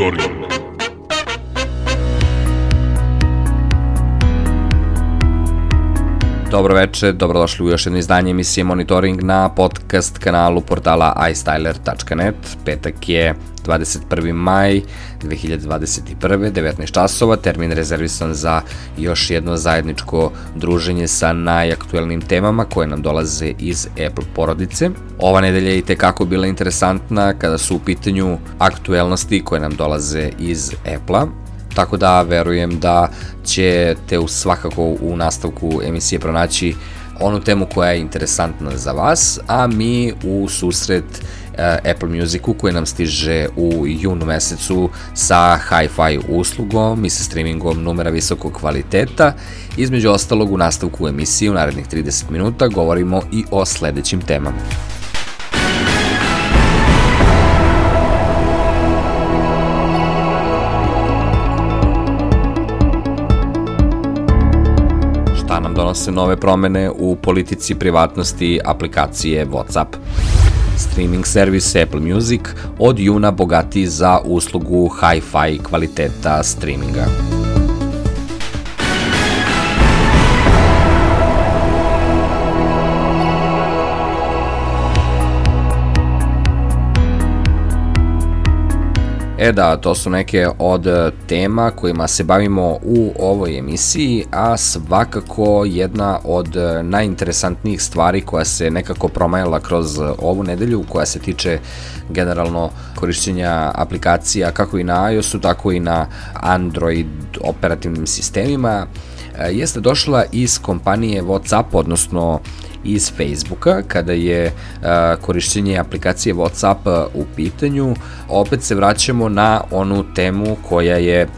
Monitoring. Dobro veče, dobrodošli u još jedno izdanje emisije Monitoring na podcast kanalu portala istyler.net. Petak je 21. maj 2021. 19 časova, termin rezervisan za još jedno zajedničko druženje sa najaktuelnim temama koje nam dolaze iz Apple porodice. Ova nedelja je i tekako bila interesantna kada su u pitanju aktuelnosti koje nam dolaze iz Apple-a tako da verujem da ćete svakako u nastavku emisije pronaći onu temu koja je interesantna za vas, a mi u susret Apple Musicu koji nam stiže u junu mesecu sa hi-fi uslugom i sa streamingom numera visokog kvaliteta. Između ostalog u nastavku emisije u narednih 30 minuta govorimo i o sledećim temama. donose nove promene u politici privatnosti aplikacije WhatsApp. Streaming servis Apple Music od juna bogati za uslugu hi-fi kvaliteta streaminga. E da, to su neke od e, tema kojima se bavimo u ovoj emisiji, a svakako jedna od e, najinteresantnijih stvari koja se nekako promajala kroz ovu nedelju, koja se tiče generalno korišćenja aplikacija kako i na iOS-u, tako i na Android operativnim sistemima, e, jeste došla iz kompanije WhatsApp, odnosno iz Facebooka kada je a, korišćenje aplikacije WhatsApp u pitanju. Opet se vraćamo na onu temu koja je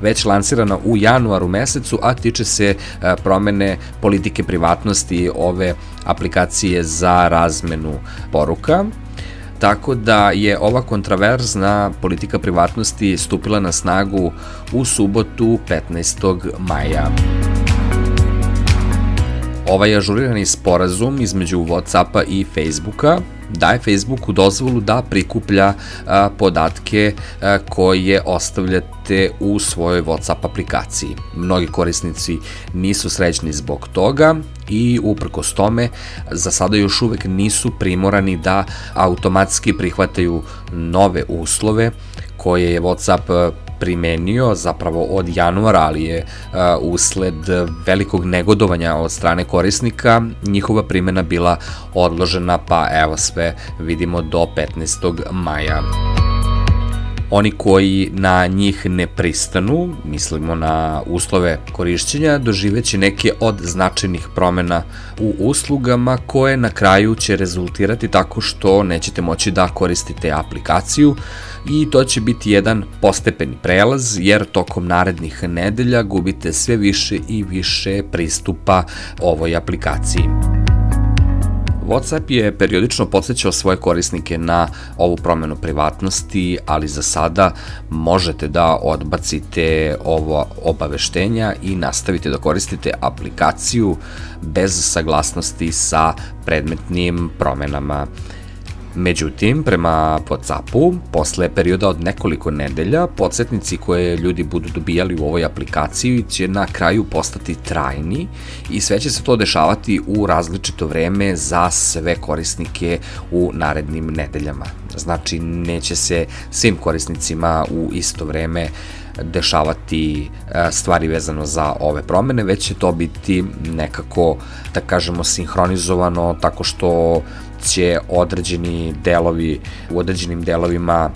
već lansirana u januaru mesecu, a tiče se promene politike privatnosti ove aplikacije za razmenu poruka. Tako da je ova kontraverzna politika privatnosti stupila na snagu u subotu 15. maja. Ovaj ažurirani sporazum između Whatsappa i Facebooka daje Facebooku dozvolu da prikuplja a, podatke a, koje ostavljate u svojoj WhatsApp aplikaciji. Mnogi korisnici nisu srećni zbog toga i uprkos tome za sada još uvek nisu primorani da automatski prihvataju nove uslove koje je WhatsApp primenio zapravo od januara, ali je uh, usled velikog negodovanja od strane korisnika njihova primena bila odložena, pa evo sve vidimo do 15. maja. Oni koji na njih ne pristanu, mislimo na uslove korišćenja, doživeće neke od značajnih promena u uslugama koje na kraju će rezultirati tako što nećete moći da koristite aplikaciju i to će biti jedan postepeni prelaz jer tokom narednih nedelja gubite sve više i više pristupa ovoj aplikaciji. WhatsApp je periodično podsjećao svoje korisnike na ovu promenu privatnosti, ali za sada možete da odbacite ovo obaveštenja i nastavite da koristite aplikaciju bez saglasnosti sa predmetnim promenama. Međutim, prema WhatsAppu, posle perioda od nekoliko nedelja, podsjetnici koje ljudi budu dobijali u ovoj aplikaciji će na kraju postati trajni i sve će se to dešavati u različito vreme za sve korisnike u narednim nedeljama. Znači, neće se svim korisnicima u isto vreme dešavati e, stvari vezano za ove promene, već će to biti nekako, da kažemo, sinhronizovano tako što će određeni delovi, u određenim delovima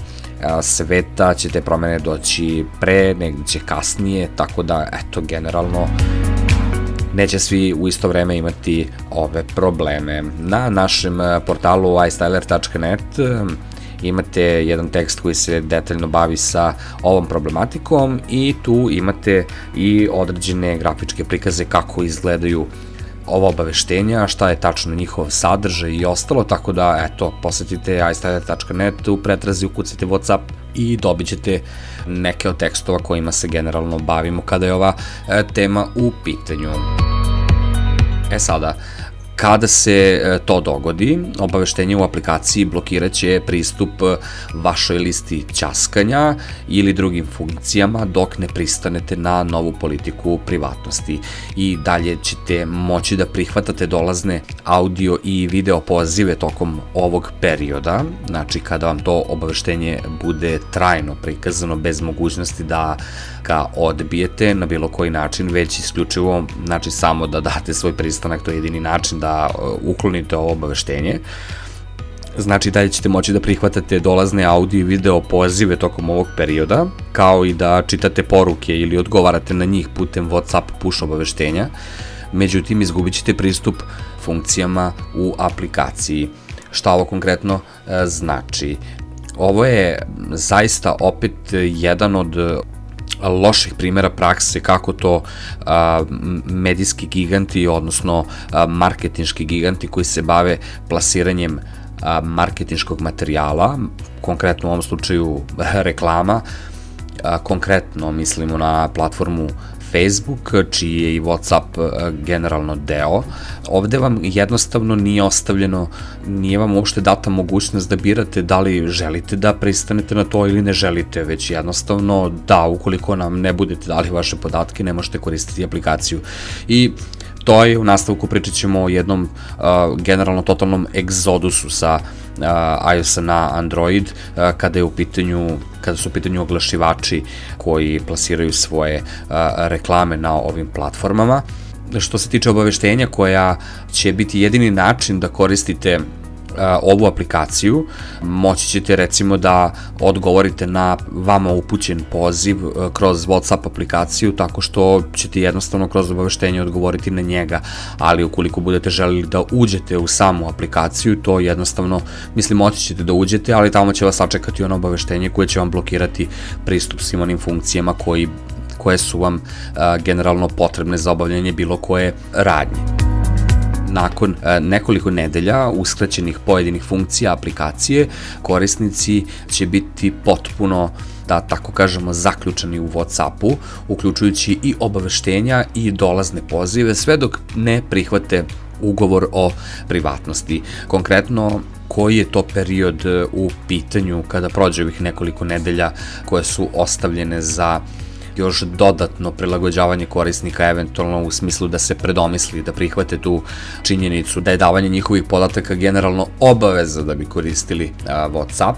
sveta će te promene doći pre, negde će kasnije, tako da, eto, generalno neće svi u isto vreme imati ove probleme. Na našem portalu istyler.net imate jedan tekst koji se detaljno bavi sa ovom problematikom i tu imate i određene grafičke prikaze kako izgledaju ova obaveštenja, šta je tačno njihov sadržaj i ostalo, tako da, eto, posetite iStyler.net, u pretrazi ukucite Whatsapp i dobit ćete neke od tekstova kojima se generalno bavimo kada je ova e, tema u pitanju. E sada, Kada se e, to dogodi, obaveštenje u aplikaciji blokiraće pristup e, vašoj listi ćaskanja ili drugim funkcijama dok ne pristanete na novu politiku privatnosti. I dalje ćete moći da prihvatate dolazne audio i video pozive tokom ovog perioda, znači kada vam to obaveštenje bude trajno prikazano bez mogućnosti da ga odbijete na bilo koji način, već isključivo, znači samo da date svoj pristanak, to je jedini način da uh, uklonite ovo obaveštenje. Znači dalje ćete moći da prihvatate dolazne audio i video pozive tokom ovog perioda, kao i da čitate poruke ili odgovarate na njih putem WhatsApp push obaveštenja. Međutim, izgubit ćete pristup funkcijama u aplikaciji. Šta ovo konkretno uh, znači? Ovo je zaista opet jedan od loših primjera prakse kako to a, medijski giganti, odnosno a, marketinški giganti koji se bave plasiranjem a, marketinškog materijala, konkretno u ovom slučaju reklama, a, konkretno mislimo na platformu Facebook, čiji je i Whatsapp e, generalno deo. Ovde vam jednostavno nije ostavljeno, nije vam uopšte data mogućnost da birate da li želite da pristanete na to ili ne želite, već jednostavno da, ukoliko nam ne budete dali vaše podatke, ne možete koristiti aplikaciju. I to je u nastavku pričat ćemo o jednom uh, generalno totalnom egzodusu sa uh, iOS na Android kada je u pitanju kada su u pitanju oglašivači koji plasiraju svoje reklame na ovim platformama. Što se tiče obaveštenja koja će biti jedini način da koristite ovu aplikaciju, moći ćete recimo da odgovorite na vama upućen poziv kroz WhatsApp aplikaciju tako što ćete jednostavno kroz obaveštenje odgovoriti na njega, ali ukoliko budete želeli da uđete u samu aplikaciju, to jednostavno, mislim, moći ćete da uđete, ali tamo će vas sačekati ono obaveštenje koje će vam blokirati pristup svim onim funkcijama koji koje su vam a, generalno potrebne za obavljanje bilo koje radnje nakon e, nekoliko nedelja uskraćenih pojedinih funkcija aplikacije, korisnici će biti potpuno da tako kažemo zaključani u Whatsappu, uključujući i obaveštenja i dolazne pozive, sve dok ne prihvate ugovor o privatnosti. Konkretno, koji je to period u pitanju kada prođe ovih nekoliko nedelja koje su ostavljene za još dodatno prilagođavanje korisnika eventualno u smislu da se predomisli, da prihvate tu činjenicu da je davanje njihovih podataka generalno obaveza da bi koristili a, WhatsApp.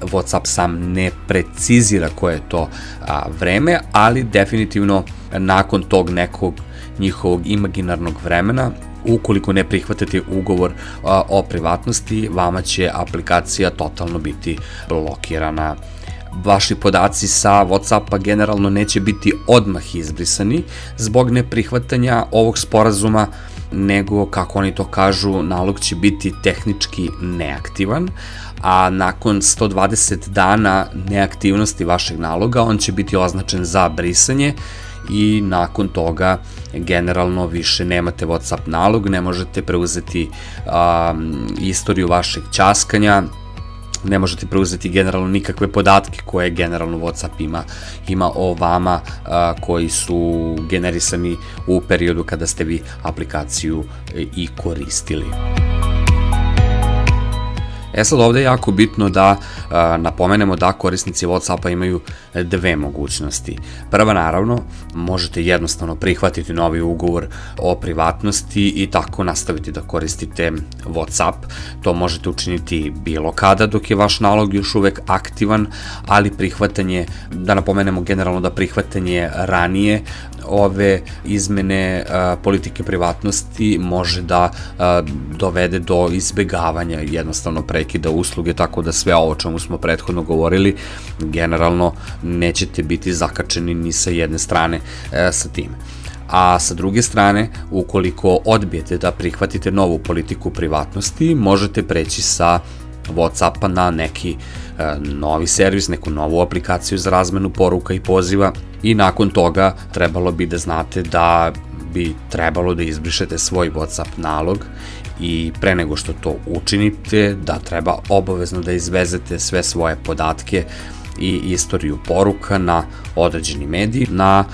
WhatsApp sam ne precizira koje je to a, vreme, ali definitivno nakon tog nekog njihovog imaginarnog vremena ukoliko ne prihvatite ugovor a, o privatnosti, vama će aplikacija totalno biti blokirana vaši podaci sa Whatsappa generalno neće biti odmah izbrisani zbog neprihvatanja ovog sporazuma, nego, kako oni to kažu, nalog će biti tehnički neaktivan, a nakon 120 dana neaktivnosti vašeg naloga on će biti označen za brisanje i nakon toga generalno više nemate WhatsApp nalog, ne možete preuzeti um, istoriju vašeg ćaskanja, ne možete preuzeti generalno nikakve podatke koje generalno WhatsApp ima, ima o vama a, koji su generisani u periodu kada ste vi aplikaciju e, i koristili. E sad ovde je jako bitno da a, napomenemo da korisnici Whatsappa imaju dve mogućnosti. Prva naravno, možete jednostavno prihvatiti novi ugovor o privatnosti i tako nastaviti da koristite Whatsapp. To možete učiniti bilo kada dok je vaš nalog još uvek aktivan, ali prihvatanje, da napomenemo generalno da prihvatanje ranije ove izmene a, politike privatnosti može da a, dovede do izbegavanja jednostavno prekida usluge, tako da sve ovo čemu smo prethodno govorili, generalno nećete biti zakačeni ni sa jedne strane a, sa time. A sa druge strane, ukoliko odbijete da prihvatite novu politiku privatnosti, možete preći sa Whatsappa na neki e, novi servis, neku novu aplikaciju za razmenu poruka i poziva i nakon toga trebalo bi da znate da bi trebalo da izbrišete svoj WhatsApp nalog i pre nego što to učinite, da treba obavezno da izvezete sve svoje podatke i istoriju poruka na određeni mediji na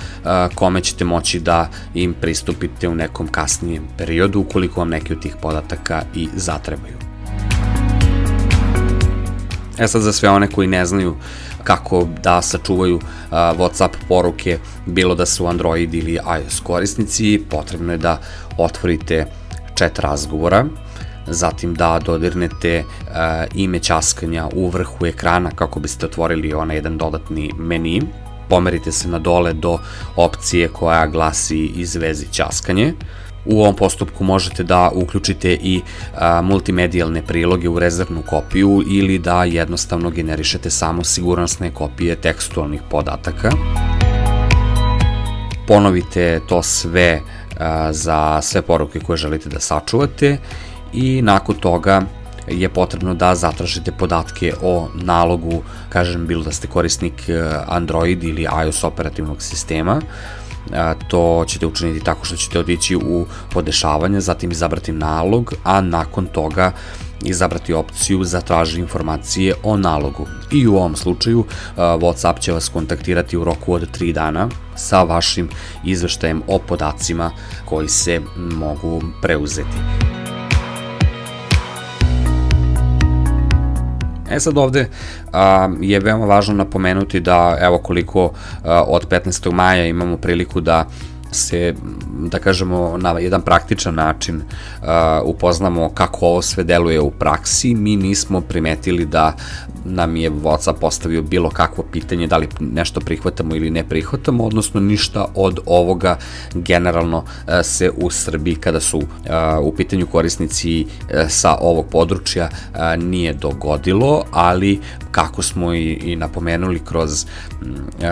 kome ćete moći da im pristupite u nekom kasnijem periodu ukoliko vam neki od tih podataka i zatrebaju. E sad za sve one koji ne znaju kako da sačuvaju uh, WhatsApp poruke, bilo da su Android ili iOS korisnici, potrebno je da otvorite chat razgovora, zatim da dodirnete uh, ime časkanja u vrhu ekrana kako biste otvorili onaj jedan dodatni meni, pomerite se na dole do opcije koja glasi izvezi časkanje, U ovom postupku možete da uključite i a, multimedijalne priloge u rezervnu kopiju ili da jednostavno generišete samo sigurnosne kopije tekstualnih podataka. Ponovite to sve za sve poruke koje želite da sačuvate i nakon toga je potrebno da zatražite podatke o nalogu, kažem, bilo da ste korisnik Android ili iOS operativnog sistema, to ćete učiniti tako što ćete odići u podešavanje, zatim izabrati nalog, a nakon toga izabrati opciju za traži informacije o nalogu. I u ovom slučaju WhatsApp će vas kontaktirati u roku od 3 dana sa vašim izveštajem o podacima koji se mogu preuzeti. E sad ovde a, je veoma važno napomenuti da evo koliko a, od 15. maja imamo priliku da se, da kažemo, na jedan praktičan način uh, upoznamo kako ovo sve deluje u praksi, mi nismo primetili da nam je WhatsApp postavio bilo kakvo pitanje da li nešto prihvatamo ili ne prihvatamo, odnosno ništa od ovoga generalno uh, se u Srbiji kada su uh, u pitanju korisnici uh, sa ovog područja nije dogodilo, ali kako smo i, i napomenuli kroz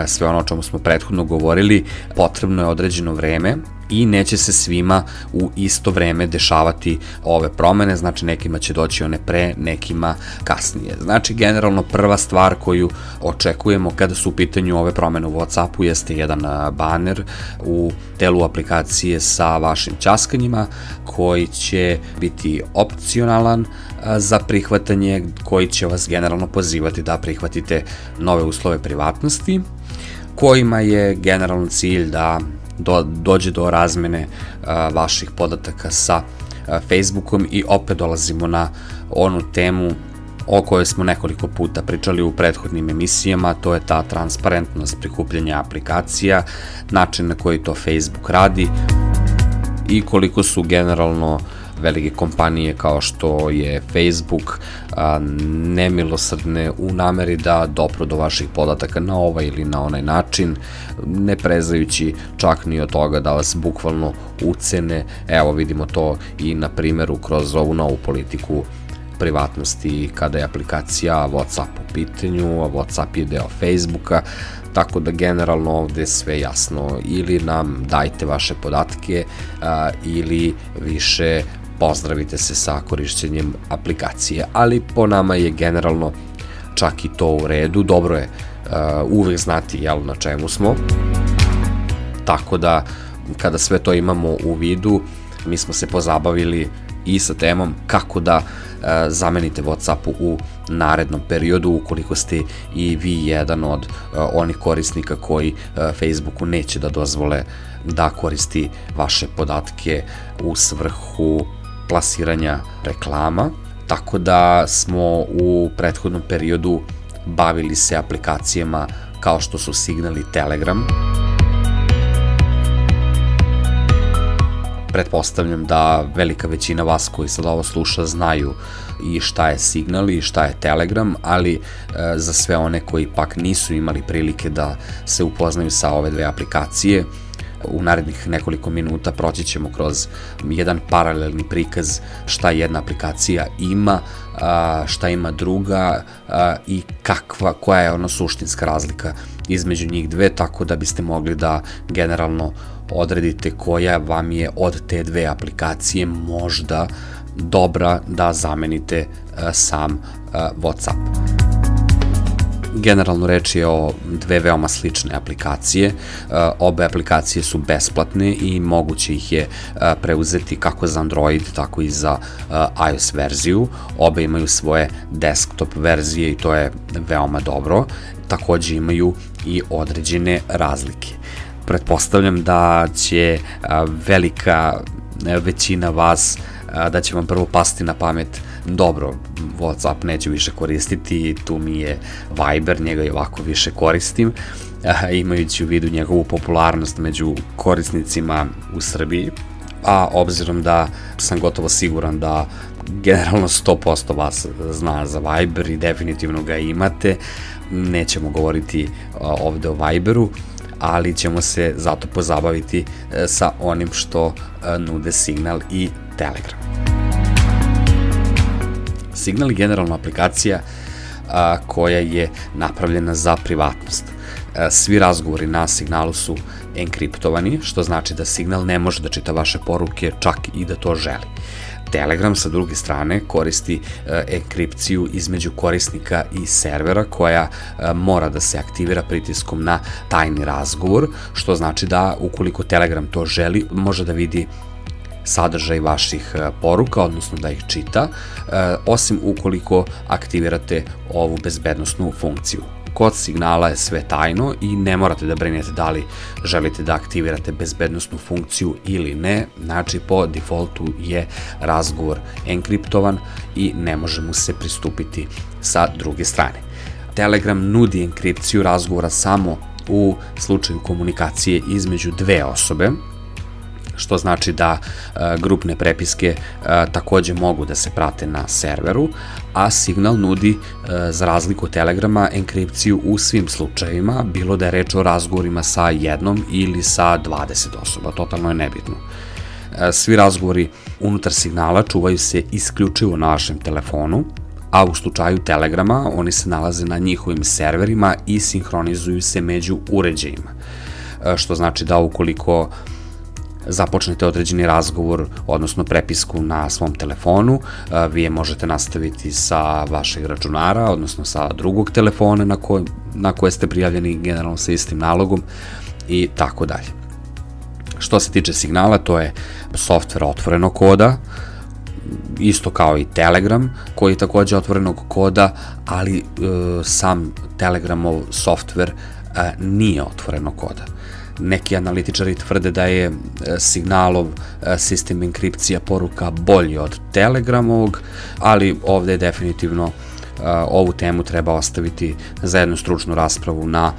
sve ono o čemu smo prethodno govorili, potrebno je određeno vreme i neće se svima u isto vreme dešavati ove promene, znači nekima će doći one pre, nekima kasnije. Znači, generalno prva stvar koju očekujemo kada su u pitanju ove promene u Whatsappu jeste jedan baner u telu aplikacije sa vašim časkanjima koji će biti opcionalan za prihvatanje, koji će vas generalno pozivati da prihvatite nove uslove privatnosti kojima je generalno cilj da do, dođe do razmene a, vaših podataka sa a, Facebookom i opet dolazimo na onu temu o kojoj smo nekoliko puta pričali u prethodnim emisijama, to je ta transparentnost prikupljanja aplikacija, način na koji to Facebook radi i koliko su generalno uh, velike kompanije kao što je Facebook a, nemilosrdne u nameri da dopro do vaših podataka na ovaj ili na onaj način, ne prezajući čak ni od toga da vas bukvalno ucene. Evo vidimo to i na primjeru kroz ovu novu politiku privatnosti kada je aplikacija WhatsApp u pitanju, a WhatsApp je deo Facebooka, tako da generalno ovde sve jasno ili nam dajte vaše podatke a, ili više pozdravite se sa korišćenjem aplikacije, ali po nama je generalno čak i to u redu, dobro je uh, uvek znati jel, na čemu smo, tako da kada sve to imamo u vidu, mi smo se pozabavili i sa temom kako da uh, zamenite Whatsappu u narednom periodu ukoliko ste i vi jedan od uh, onih korisnika koji uh, Facebooku neće da dozvole da koristi vaše podatke u svrhu plasiranja reklama, tako da smo u prethodnom periodu bavili se aplikacijama kao što su Signal i Telegram. Pretpostavljam da velika većina vas koji sad ovo sluša znaju i šta je Signal i šta je Telegram, ali e, za sve one koji pak nisu imali prilike da se upoznaju sa ove dve aplikacije, u narednih nekoliko minuta proći ćemo kroz jedan paralelni prikaz šta jedna aplikacija ima, šta ima druga i kakva, koja je ona suštinska razlika između njih dve, tako da biste mogli da generalno odredite koja vam je od te dve aplikacije možda dobra da zamenite sam WhatsApp. Generalno reč je o dve veoma slične aplikacije. E, obe aplikacije su besplatne i moguće ih je e, preuzeti kako za Android, tako i za e, iOS verziju. Obe imaju svoje desktop verzije i to je veoma dobro. Takođe imaju i određene razlike. Pretpostavljam da će velika većina vas da će vam prvo pasti na pamet dobro, Whatsapp neću više koristiti, tu mi je Viber, njega i ovako više koristim, imajući u vidu njegovu popularnost među korisnicima u Srbiji, a obzirom da sam gotovo siguran da generalno 100% vas zna za Viber i definitivno ga imate, nećemo govoriti ovde o Viberu, ali ćemo se zato pozabaviti e, sa onim što nude Signal i Telegram. Signal je generalna aplikacija a, koja je napravljena za privatnost. A, svi razgovori na signalu su enkriptovani, što znači da signal ne može da čita vaše poruke čak i da to želi. Telegram sa druge strane koristi e, enkripciju između korisnika i servera koja e, mora da se aktivira pritiskom na tajni razgovor, što znači da ukoliko Telegram to želi, može da vidi sadržaj vaših e, poruka, odnosno da ih čita, e, osim ukoliko aktivirate ovu bezbednostnu funkciju. Kod signala je sve tajno i ne morate da brinete da li želite da aktivirate bezbednostnu funkciju ili ne, znači po defaultu je razgovor enkriptovan i ne može mu se pristupiti sa druge strane. Telegram nudi enkripciju razgovora samo u slučaju komunikacije između dve osobe, što znači da e, grupne prepiske e, takođe mogu da se prate na serveru, a Signal nudi e, za razliku od Telegrama enkripciju u svim slučajevima, bilo da je reč o razgovorima sa jednom ili sa 20 osoba, totalno je nebitno. Svi razgovori unutar signala čuvaju se isključivo na vašem telefonu, a u slučaju Telegrama oni se nalaze na njihovim serverima i sinhronizuju se među uređajima. Što znači da ukoliko uh, započnete određeni razgovor, odnosno prepisku na svom telefonu, vi je možete nastaviti sa vašeg računara, odnosno sa drugog telefona na, ko, na koje ste prijavljeni generalno sa istim nalogom i tako dalje. Što se tiče signala, to je softver otvorenog koda, isto kao i Telegram, koji je takođe otvorenog koda, ali e, sam Telegramov softver e, nije otvorenog koda neki analitičari tvrde da je e, signalov e, sistem enkripcija poruka bolji od Telegramovog, ali ovde je definitivno e, ovu temu treba ostaviti za jednu stručnu raspravu na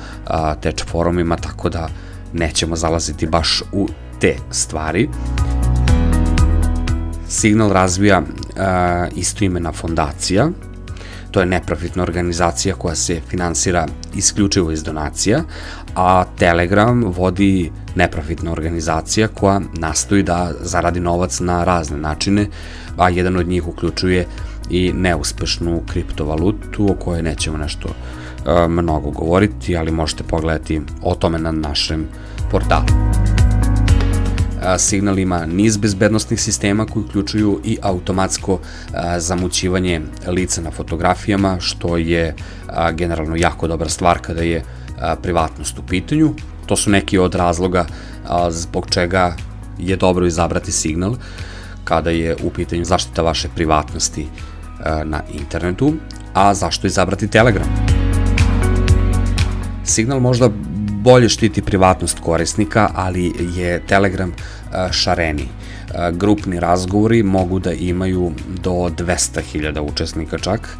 teč forumima, tako da nećemo zalaziti baš u te stvari. Signal razvija istoimena fondacija, to je neprofitna organizacija koja se finansira isključivo iz donacija, a Telegram vodi neprofitna organizacija koja nastoji da zaradi novac na razne načine, a jedan od njih uključuje i neuspešnu kriptovalutu o kojoj nećemo nešto e, mnogo govoriti, ali možete pogledati o tome na našem portalu. Signal ima niz bezbednostnih sistema koji uključuju i automatsko zamućivanje lica na fotografijama, što je generalno jako dobra stvar kada je privatnost u pitanju. To su neki od razloga zbog čega je dobro izabrati signal kada je u pitanju zaštita vaše privatnosti na internetu, a zašto izabrati Telegram? Signal možda bolje štiti privatnost korisnika, ali je Telegram šareni. Grupni razgovori mogu da imaju do 200.000 učesnika čak,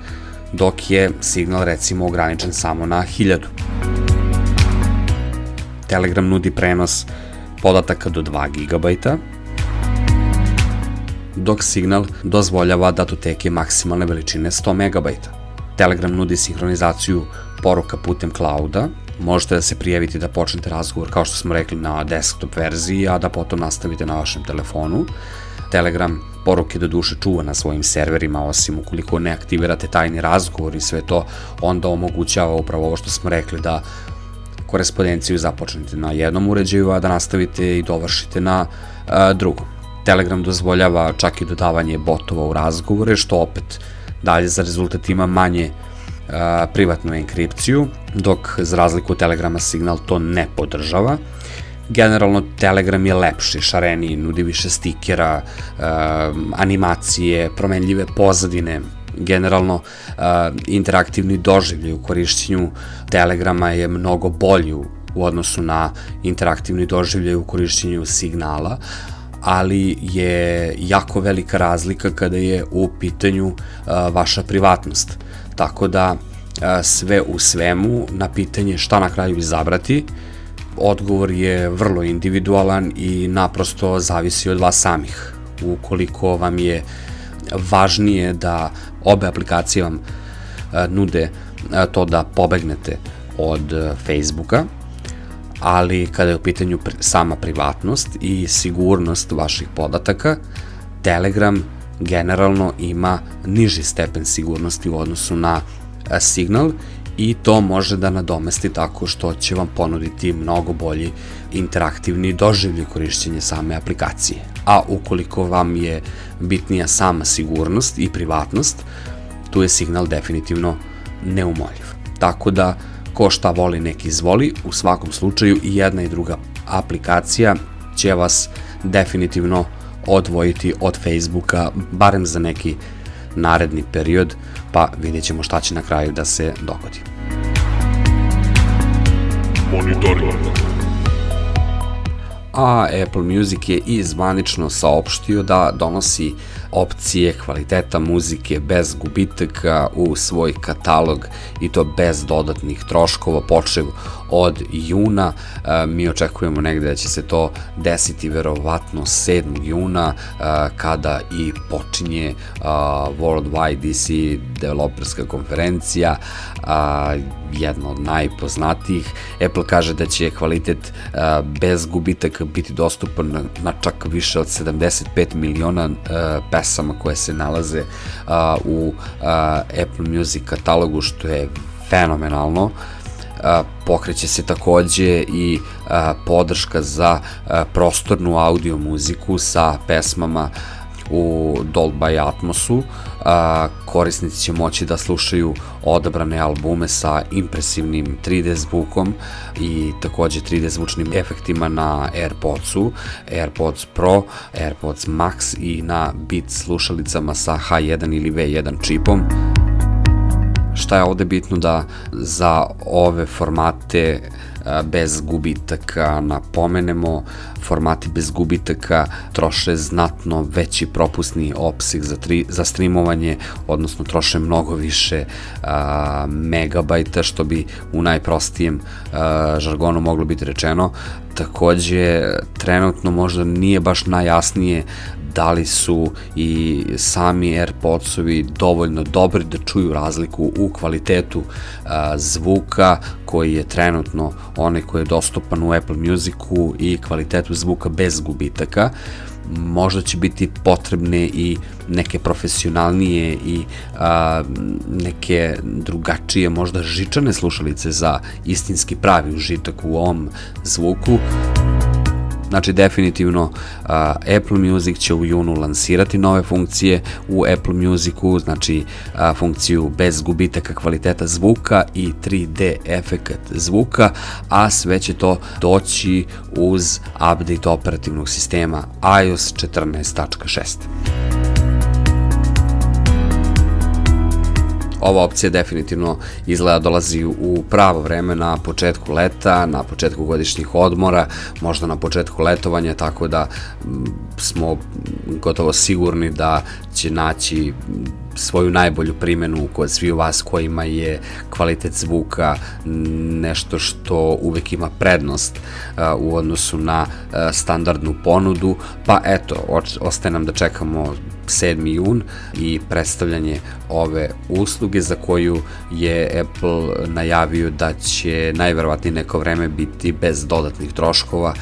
dok je signal recimo ograničen samo na 1000. Telegram nudi prenos podataka do 2 GB, dok signal dozvoljava datoteke maksimalne veličine 100 MB. Telegram nudi sinhronizaciju poruka putem clouda, možete da se prijavite da počnete razgovor, kao što smo rekli, na desktop verziji, a da potom nastavite na vašem telefonu. Telegram poruke do duše čuva na svojim serverima, osim ukoliko ne aktivirate tajni razgovor i sve to, onda omogućava upravo ovo što smo rekli da korespondenciju započnete na jednom uređaju, a da nastavite i dovršite na a, drugom. Telegram dozvoljava čak i dodavanje botova u razgovore, što opet dalje za rezultat ima manje privatnu enkripciju, dok za razliku od Telegrama Signal to ne podržava. Generalno Telegram je lepši, šareniji, nudi više stikera, animacije, promenljive pozadine, generalno interaktivni doživljaj u korišćenju Telegrama je mnogo bolji u odnosu na interaktivni doživljaj u korišćenju signala, ali je jako velika razlika kada je u pitanju vaša privatnost. Tako da sve u svemu na pitanje šta na kraju izabrati, odgovor je vrlo individualan i naprosto zavisi od vas samih. Ukoliko vam je važnije da obe aplikacije vam nude to da pobegnete od Facebooka, ali kada je u pitanju sama privatnost i sigurnost vaših podataka, Telegram generalno ima niži stepen sigurnosti u odnosu na Signal i to može da nadomesti tako što će vam ponuditi mnogo bolji interaktivni doživlje korišćenja same aplikacije. A ukoliko vam je bitnija sama sigurnost i privatnost, tu je signal definitivno neumoljiv. Tako da, ko šta voli neki izvoli, u svakom slučaju i jedna i druga aplikacija će vas definitivno odvojiti od Facebooka, barem za neki naredni period, pa vidjet ćemo šta će na kraju da se dogodi. Monitoring a Apple Music je i zvanično saopštio da donosi opcije kvaliteta muzike bez gubitaka u svoj katalog i to bez dodatnih troškova počev od juna. E, mi očekujemo negde da će se to desiti verovatno 7. juna e, kada i počinje e, Worldwide DC developerska konferencija, jedna od najpoznatijih. Apple kaže da će kvalitet bez gubitaka biti dostupan na čak više od 75 miliona pesama koje se nalaze u Apple Music katalogu, što je fenomenalno pokreće se takođe i podrška za prostornu audio muziku sa pesmama u Dolby Atmosu. Korisnici će moći da slušaju odabrane albume sa impresivnim 3D zvukom i takođe 3D zvučnim efektima na AirPodsu, AirPods Pro, AirPods Max i na Beats slušalicama sa H1 ili V1 čipom šta je ovde bitno da za ove formate bez gubitaka napomenemo, formati bez gubitaka troše znatno veći propusni opsig za, tri, za streamovanje, odnosno troše mnogo više a, megabajta, što bi u najprostijem a, žargonu moglo biti rečeno. Takođe, trenutno možda nije baš najjasnije da li su i sami AirPodsovi dovoljno dobri da čuju razliku u kvalitetu a, zvuka koji je trenutno onaj koji je dostupan u Apple Musicu i kvalitetu zvuka bez gubitaka možda će biti potrebne i neke profesionalnije i a, neke drugačije, možda žičane slušalice za istinski pravi užitak u ovom zvuku. Znači, definitivno uh, Apple Music će u junu lansirati nove funkcije u Apple Musicu, znači uh, funkciju bez gubitaka kvaliteta zvuka i 3D efekat zvuka, a sve će to doći uz update operativnog sistema iOS 14.6. ova opcija definitivno izgleda dolazi u pravo vreme na početku leta, na početku godišnjih odmora, možda na početku letovanja, tako da smo gotovo sigurni da će naći svoju najbolju primenu kod svi vas kojima je kvalitet zvuka nešto što uvek ima prednost uh, u odnosu na uh, standardnu ponudu, pa eto, ostaje nam da čekamo 7. jun i predstavljanje ove usluge za koju je Apple najavio da će najverovatnije neko vreme biti bez dodatnih troškova,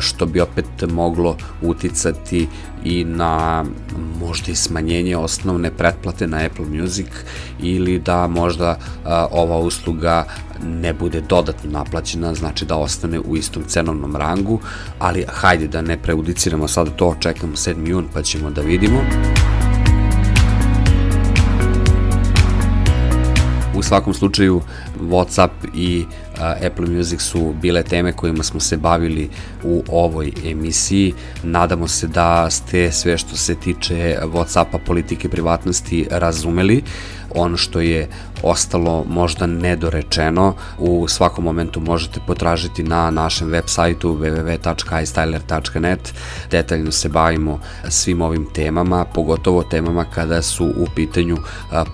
što bi opet moglo uticati i na možda i smanjenje osnovne pretplate na Apple Music ili da možda ova usluga ne bude dodatno naplaćena, znači da ostane u istom cenovnom rangu, ali hajde da ne preudiciramo sada to, čekamo 7. jun pa ćemo da vidimo. svakom slučaju Whatsapp i Apple Music su bile teme kojima smo se bavili u ovoj emisiji. Nadamo se da ste sve što se tiče Whatsappa, politike, privatnosti razumeli ono što je ostalo možda nedorečeno u svakom momentu možete potražiti na našem web sajtu www.istyler.net detaljno se bavimo svim ovim temama pogotovo temama kada su u pitanju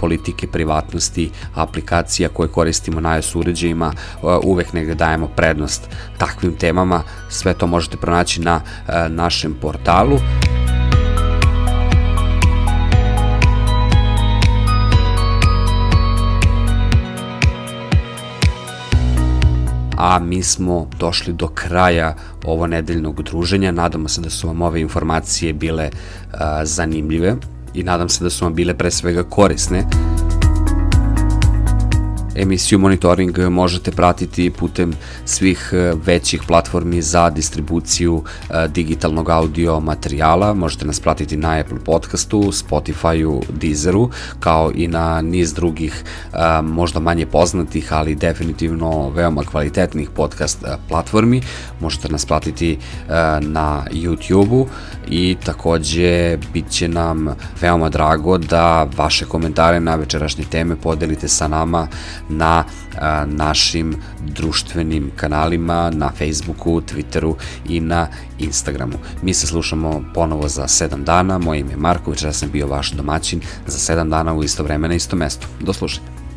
politike privatnosti aplikacija koje koristimo na iOS uređajima uvek negde dajemo prednost takvim temama. Sve to možete pronaći na našem portalu a mi smo došli do kraja ovo nedeljnog druženja. Nadamo se da su vam ove informacije bile a, zanimljive i nadam se da su vam bile pre svega korisne. Emisiju Monitoring možete pratiti putem svih e, većih platformi za distribuciju e, digitalnog audio materijala. Možete nas pratiti na Apple podcastu, Spotifyu, Deezeru, kao i na niz drugih e, možda manje poznatih, ali definitivno veoma kvalitetnih podcast platformi. Možete nas pratiti na YouTube-u i takođe bit će nam veoma drago da vaše komentare na večerašnje teme podelite sa nama na a, našim društvenim kanalima, na Facebooku, Twitteru i na Instagramu. Mi se slušamo ponovo za 7 dana, moje ime je Marko, večera sam bio vaš domaćin za 7 dana u isto vreme na isto mesto. Do slušanja.